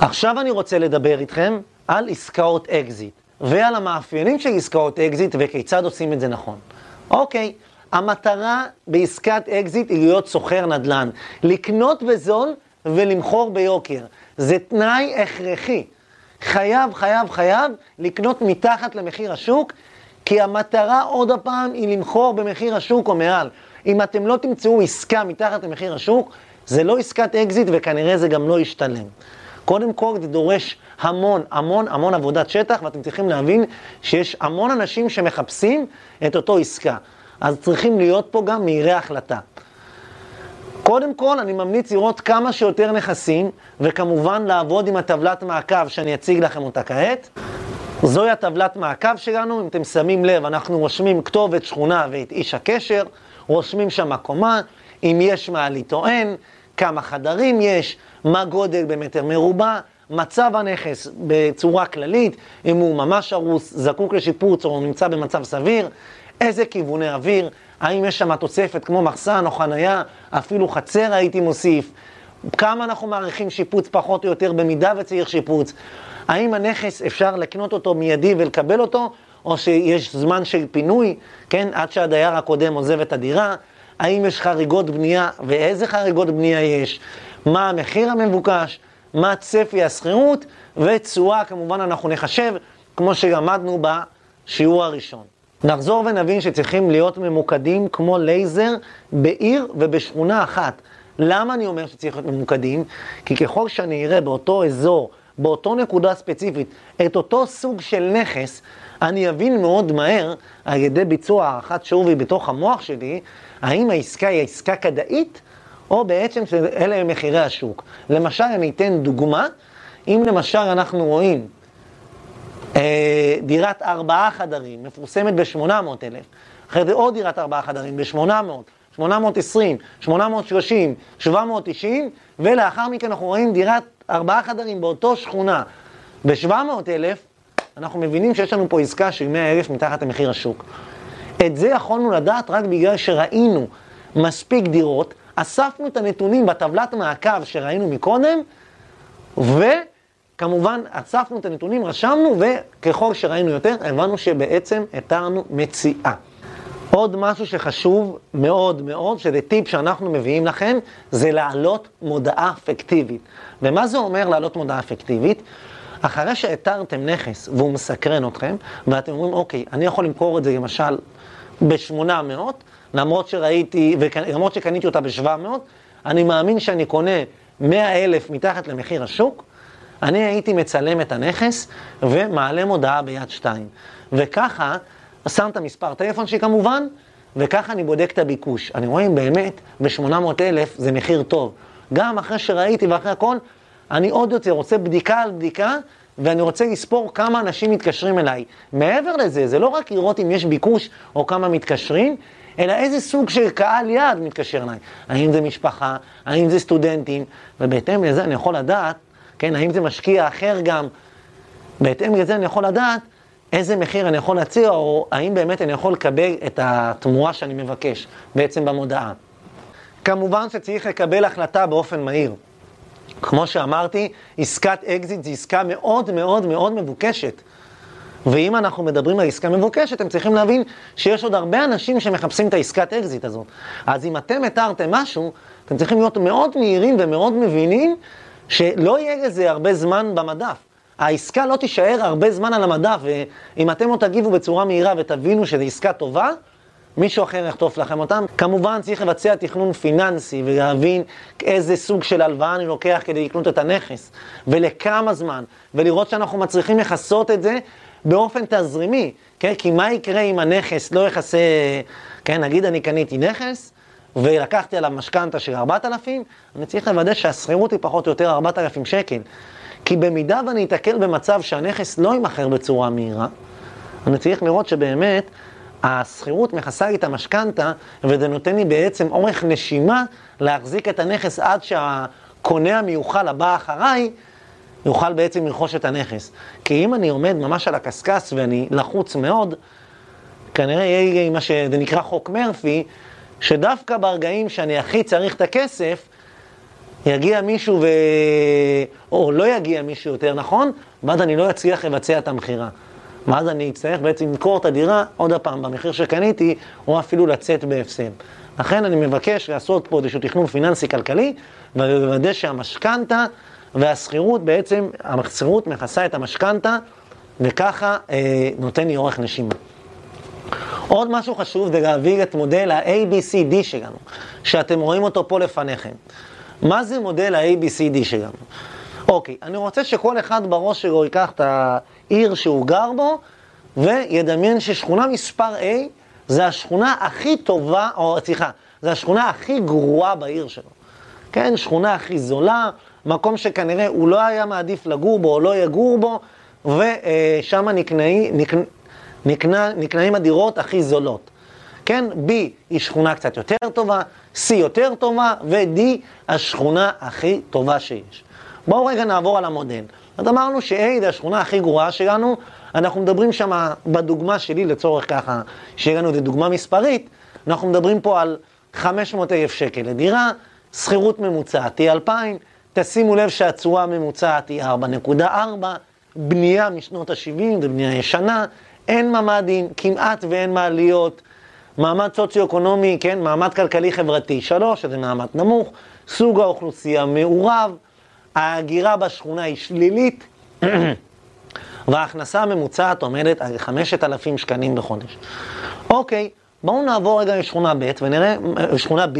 עכשיו אני רוצה לדבר איתכם על עסקאות אקזיט, ועל המאפיינים של עסקאות אקזיט וכיצד עושים את זה נכון. אוקיי, המטרה בעסקת אקזיט היא להיות סוחר נדל"ן, לקנות בזול ולמכור ביוקר. זה תנאי הכרחי. חייב, חייב, חייב לקנות מתחת למחיר השוק, כי המטרה עוד הפעם היא למכור במחיר השוק או מעל. אם אתם לא תמצאו עסקה מתחת למחיר השוק, זה לא עסקת אקזיט וכנראה זה גם לא ישתלם. קודם כל זה דורש המון, המון, המון עבודת שטח, ואתם צריכים להבין שיש המון אנשים שמחפשים את אותו עסקה. אז צריכים להיות פה גם מהירי החלטה. קודם כל, אני ממליץ לראות כמה שיותר נכסים, וכמובן לעבוד עם הטבלת מעקב שאני אציג לכם אותה כעת. זוהי הטבלת מעקב שלנו, אם אתם שמים לב, אנחנו רושמים כתובת שכונה ואת איש הקשר, רושמים שם קומה, אם יש מעלית או אין, כמה חדרים יש, מה גודל במטר מרובע, מצב הנכס בצורה כללית, אם הוא ממש הרוס, זקוק לשיפוץ או נמצא במצב סביר, איזה כיווני אוויר, האם יש שם תוספת כמו מחסן או חנייה, אפילו חצר הייתי מוסיף, כמה אנחנו מעריכים שיפוץ פחות או יותר במידה וצריך שיפוץ, האם הנכס אפשר לקנות אותו מיידי ולקבל אותו, או שיש זמן של פינוי, כן, עד שהדייר הקודם עוזב את הדירה, האם יש חריגות בנייה ואיזה חריגות בנייה יש, מה המחיר המבוקש, מה צפי השכירות, ותשואה כמובן אנחנו נחשב, כמו שלמדנו בשיעור הראשון. נחזור ונבין שצריכים להיות ממוקדים כמו לייזר בעיר ובשכונה אחת. למה אני אומר שצריך להיות ממוקדים? כי ככל שאני אראה באותו אזור, באותו נקודה ספציפית, את אותו סוג של נכס, אני אבין מאוד מהר, על ידי ביצוע הערכת שווי בתוך המוח שלי, האם העסקה היא עסקה כדאית, או בעצם שאלה הם מחירי השוק. למשל, אני אתן דוגמה, אם למשל אנחנו רואים אה, דירת ארבעה חדרים, מפורסמת ב-800,000, אחרי זה עוד דירת ארבעה חדרים ב-800, 820, 830, 790, ולאחר מכן אנחנו רואים דירת ארבעה חדרים באותו שכונה ב-700,000, אנחנו מבינים שיש לנו פה עסקה של 100,000 מתחת למחיר השוק. את זה יכולנו לדעת רק בגלל שראינו מספיק דירות, אספנו את הנתונים בטבלת מעקב שראינו מקודם, וכמובן אספנו את הנתונים, רשמנו, וככל שראינו יותר, הבנו שבעצם התרנו מציאה. עוד משהו שחשוב מאוד מאוד, שזה טיפ שאנחנו מביאים לכם, זה להעלות מודעה פיקטיבית. ומה זה אומר להעלות מודעה פיקטיבית? אחרי שהתרתם נכס והוא מסקרן אתכם, ואתם אומרים, אוקיי, אני יכול למכור את זה למשל ב-800, למרות שראיתי, למרות שקניתי אותה ב-700, אני מאמין שאני קונה 100 אלף מתחת למחיר השוק, אני הייתי מצלם את הנכס ומעלה מודעה ביד שתיים. וככה, שם את המספר טלפון שלי כמובן, וככה אני בודק את הביקוש. אני רואה אם באמת ב-800 אלף זה מחיר טוב. גם אחרי שראיתי ואחרי הכל, אני עוד יותר רוצה בדיקה על בדיקה, ואני רוצה לספור כמה אנשים מתקשרים אליי. מעבר לזה, זה לא רק לראות אם יש ביקוש או כמה מתקשרים, אלא איזה סוג של קהל יעד מתקשר אליי. האם זה משפחה, האם זה סטודנטים, ובהתאם לזה אני יכול לדעת, כן, האם זה משקיע אחר גם, בהתאם לזה אני יכול לדעת איזה מחיר אני יכול להציע, או האם באמת אני יכול לקבל את התמורה שאני מבקש, בעצם במודעה. כמובן שצריך לקבל החלטה באופן מהיר. כמו שאמרתי, עסקת אקזיט זו עסקה מאוד מאוד מאוד מבוקשת. ואם אנחנו מדברים על עסקה מבוקשת, אתם צריכים להבין שיש עוד הרבה אנשים שמחפשים את העסקת אקזיט הזאת. אז אם אתם איתרתם משהו, אתם צריכים להיות מאוד מהירים ומאוד מבינים שלא יהיה לזה הרבה זמן במדף. העסקה לא תישאר הרבה זמן על המדף, ואם אתם לא תגיבו בצורה מהירה ותבינו שזו עסקה טובה, מישהו אחר יחטוף לכם אותם. כמובן צריך לבצע תכנון פיננסי ולהבין איזה סוג של הלוואה אני לוקח כדי לקנות את הנכס, ולכמה זמן, ולראות שאנחנו מצליחים לכסות את זה באופן תזרימי, כן? כי מה יקרה אם הנכס לא יכסה, כן? נגיד אני קניתי נכס, ולקחתי עליו משכנתה של 4,000, אני צריך לוודא שהשכירות היא פחות או יותר 4,000 שקל. כי במידה ואני אתקל במצב שהנכס לא יימכר בצורה מהירה, אני צריך לראות שבאמת השכירות מכסה לי את המשכנתה, וזה נותן לי בעצם אורך נשימה להחזיק את הנכס עד שהקונה המיוחל הבא אחריי יוכל בעצם לרכוש את הנכס. כי אם אני עומד ממש על הקשקש ואני לחוץ מאוד, כנראה יהיה לי מה שזה נקרא חוק מרפי, שדווקא ברגעים שאני הכי צריך את הכסף, יגיע מישהו ו... או לא יגיע מישהו יותר נכון, ואז אני לא אצליח לבצע את המכירה. ואז אני אצטרך בעצם למכור את הדירה עוד פעם במחיר שקניתי, או אפילו לצאת בהפסד. לכן אני מבקש לעשות פה איזשהו תכנון פיננסי כלכלי, ולוודא שהמשכנתה והשכירות בעצם, השכירות מכסה את המשכנתה, וככה אה, נותן לי אורך נשימה. עוד משהו חשוב זה להביא את מודל ה-ABCD שלנו, שאתם רואים אותו פה לפניכם. מה זה מודל ה-ABCD שלנו? אוקיי, אני רוצה שכל אחד בראש שלו ייקח את העיר שהוא גר בו, וידמיין ששכונה מספר A זה השכונה הכי טובה, או סליחה, זה השכונה הכי גרועה בעיר שלו. כן, שכונה הכי זולה, מקום שכנראה הוא לא היה מעדיף לגור בו או לא יגור בו, ושם נקנאים, נקנא, נקנא, נקנאים הדירות הכי זולות. כן, B היא שכונה קצת יותר טובה, C יותר טובה, ו-D השכונה הכי טובה שיש. בואו רגע נעבור על המודל. אז אמרנו ש-A זה השכונה הכי גרועה שלנו, אנחנו מדברים שם, בדוגמה שלי לצורך ככה, שיהיה לנו איזה דוגמה מספרית, אנחנו מדברים פה על 500 אלף שקל לדירה, שכירות ממוצעת היא 2,000, תשימו לב שהתשואה הממוצעת היא 4.4, בנייה משנות ה-70, זה בנייה ישנה, אין ממ"דים, כמעט ואין מעליות, מעמד סוציו-אקונומי, כן, מעמד כלכלי-חברתי 3, שזה מעמד נמוך, סוג האוכלוסייה מעורב, ההגירה בשכונה היא שלילית, וההכנסה הממוצעת עומדת על 5,000 שקלים בחודש. אוקיי, בואו נעבור רגע לשכונה ב' ונראה, לשכונה B,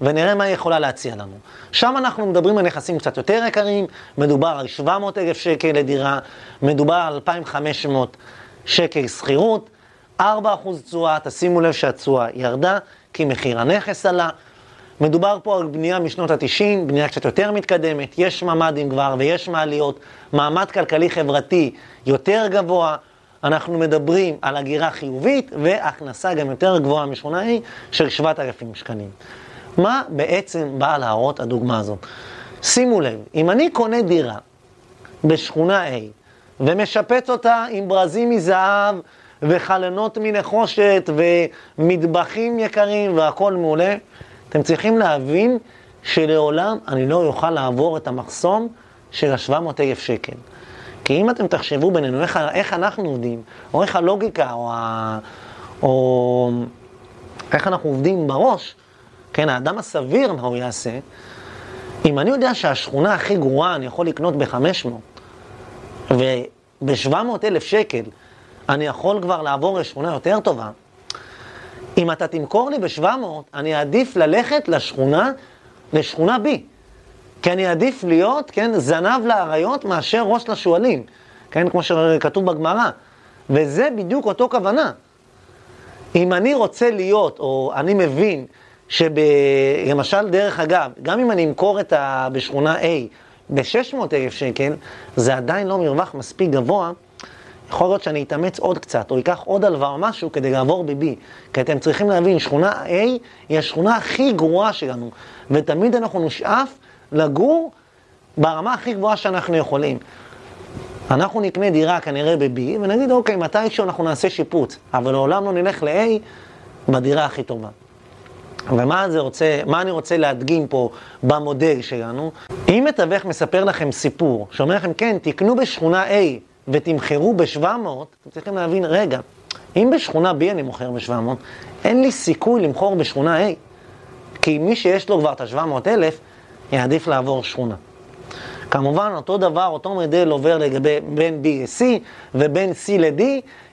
ונראה מה היא יכולה להציע לנו. שם אנחנו מדברים על נכסים קצת יותר יקרים, מדובר על 700,000 שקל לדירה, מדובר על 2,500 שקל שכירות, 4% תשואה, תשימו לב שהתשואה ירדה, כי מחיר הנכס עלה. מדובר פה על בנייה משנות ה-90, בנייה קצת יותר מתקדמת, יש ממ"דים כבר ויש מעליות, מעמד כלכלי-חברתי יותר גבוה, אנחנו מדברים על הגירה חיובית והכנסה גם יותר גבוהה משכונה A של 7,000 שקלים. מה בעצם באה להראות הדוגמה הזאת? שימו לב, אם אני קונה דירה בשכונה A ומשפץ אותה עם ברזים מזהב וחלונות מנחושת ומטבחים יקרים והכל מעולה, אתם צריכים להבין שלעולם אני לא אוכל לעבור את המחסום של ה-700,000 שקל. כי אם אתם תחשבו בינינו איך, איך אנחנו עובדים, או איך הלוגיקה, או, ה, או איך אנחנו עובדים בראש, כן, האדם הסביר, מה הוא יעשה, אם אני יודע שהשכונה הכי גרועה אני יכול לקנות ב-500, וב-700 אלף שקל אני יכול כבר לעבור לשכונה יותר טובה, אם אתה תמכור לי ב-700, אני אעדיף ללכת לשכונה, לשכונה B. כי אני אעדיף להיות, כן, זנב לאריות מאשר ראש לשועלים, כן, כמו שכתוב בגמרא. וזה בדיוק אותו כוונה. אם אני רוצה להיות, או אני מבין, שלמשל, דרך אגב, גם אם אני אמכור את ה... בשכונה A ב-600 אלף שקל, זה עדיין לא מרווח מספיק גבוה יכול להיות שאני אתאמץ עוד קצת, או אקח עוד הלוואה או משהו כדי לעבור ב-B. כי אתם צריכים להבין, שכונה A היא השכונה הכי גרועה שלנו, ותמיד אנחנו נשאף לגור ברמה הכי גבוהה שאנחנו יכולים. אנחנו נקנה דירה כנראה ב-B, ונגיד, אוקיי, מתישהו אנחנו נעשה שיפוץ, אבל לעולם לא נלך ל-A בדירה הכי טובה. ומה זה רוצה, מה אני רוצה להדגים פה במודל שלנו? אם מתווך מספר לכם סיפור, שאומר לכם, כן, תקנו בשכונה A, ותמכרו ב-700, אתם צריכים להבין, רגע, אם בשכונה B אני מוכר ב-700, אין לי סיכוי למכור בשכונה A. כי מי שיש לו כבר את ה-700 אלף, יעדיף לעבור שכונה. כמובן, אותו דבר, אותו מודל עובר לגבי בין B ל-C ובין C ל-D.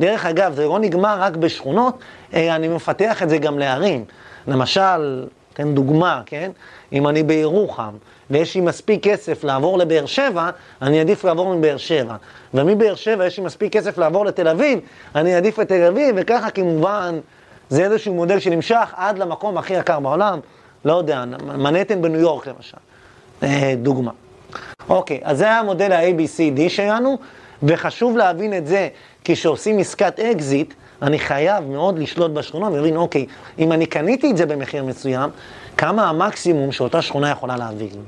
דרך אגב, זה לא נגמר רק בשכונות, אני מפתח את זה גם לערים. למשל, אתן דוגמה, כן? אם אני בירוחם ויש לי מספיק כסף לעבור לבאר שבע, אני אעדיף לעבור מבאר שבע. ומבאר שבע יש לי מספיק כסף לעבור לתל אביב, אני אעדיף את תל אביב, וככה כמובן זה איזשהו מודל שנמשך עד למקום הכי יקר בעולם, לא יודע, מנהטן בניו יורק למשל, אה, דוגמה. אוקיי, אז זה המודל ה-ABCD שלנו, וחשוב להבין את זה, כי כשעושים עסקת אקזיט, אני חייב מאוד לשלוט בשכונה ולהבין, אוקיי, אם אני קניתי את זה במחיר מסוים, כמה המקסימום שאותה שכונה יכולה להביא לי.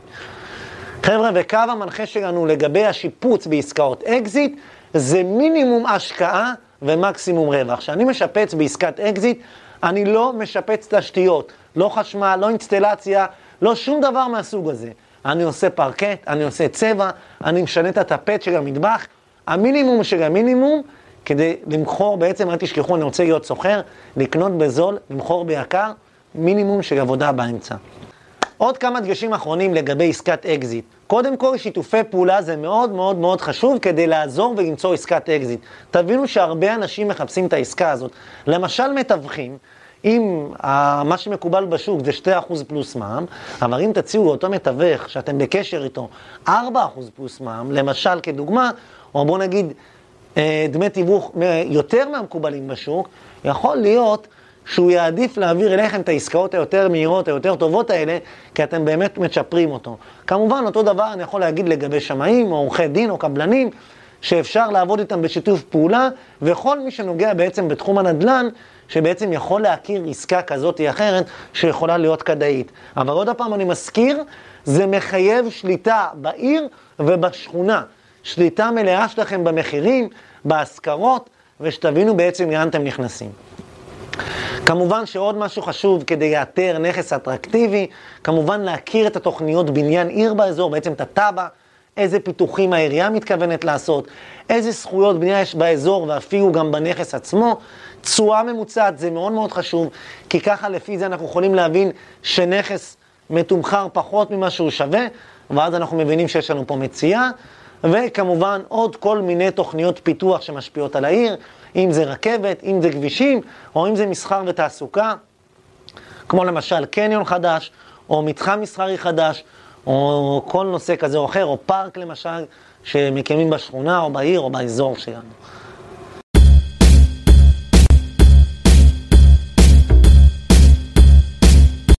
חבר'ה, וקו המנחה שלנו לגבי השיפוץ בעסקאות אקזיט, זה מינימום השקעה ומקסימום רווח. כשאני משפץ בעסקת אקזיט, אני לא משפץ תשתיות, לא חשמל, לא אינסטלציה, לא שום דבר מהסוג הזה. אני עושה פרקט, אני עושה צבע, אני משנה את הטפט של המטבח, המינימום של המינימום, כדי למכור, בעצם אל תשכחו, אני רוצה להיות סוחר, לקנות בזול, למכור ביוקר, מינימום של עבודה באמצע. עוד כמה דגשים אחרונים לגבי עסקת אקזיט. קודם כל, שיתופי פעולה זה מאוד מאוד מאוד חשוב כדי לעזור ולמצוא עסקת אקזיט. תבינו שהרבה אנשים מחפשים את העסקה הזאת. למשל מתווכים, אם מה שמקובל בשוק זה 2% פלוס מע"מ, אבל אם תציעו לאותו מתווך שאתם בקשר איתו 4% פלוס מע"מ, למשל כדוגמה, או בואו נגיד אה, דמי תיווך יותר מהמקובלים בשוק, יכול להיות שהוא יעדיף להעביר אליכם את העסקאות היותר מהירות, היותר טובות האלה, כי אתם באמת מצ'פרים אותו. כמובן, אותו דבר אני יכול להגיד לגבי שמאים, או עורכי דין, או קבלנים, שאפשר לעבוד איתם בשיתוף פעולה, וכל מי שנוגע בעצם בתחום הנדל"ן, שבעצם יכול להכיר עסקה כזאת או אחרת, שיכולה להיות כדאית. אבל עוד פעם אני מזכיר, זה מחייב שליטה בעיר ובשכונה. שליטה מלאה שלכם במחירים, בהשכרות, ושתבינו בעצם לאן אתם נכנסים. כמובן שעוד משהו חשוב כדי לאתר נכס אטרקטיבי, כמובן להכיר את התוכניות בניין עיר באזור, בעצם את התב"ע, איזה פיתוחים העירייה מתכוונת לעשות, איזה זכויות בנייה יש באזור ואפילו גם בנכס עצמו. תשואה ממוצעת זה מאוד מאוד חשוב, כי ככה לפי זה אנחנו יכולים להבין שנכס מתומחר פחות ממה שהוא שווה, ואז אנחנו מבינים שיש לנו פה מציאה. וכמובן עוד כל מיני תוכניות פיתוח שמשפיעות על העיר, אם זה רכבת, אם זה כבישים, או אם זה מסחר ותעסוקה, כמו למשל קניון חדש, או מתחם מסחרי חדש, או כל נושא כזה או אחר, או פארק למשל, שמקימים בשכונה, או בעיר, או באזור שלנו.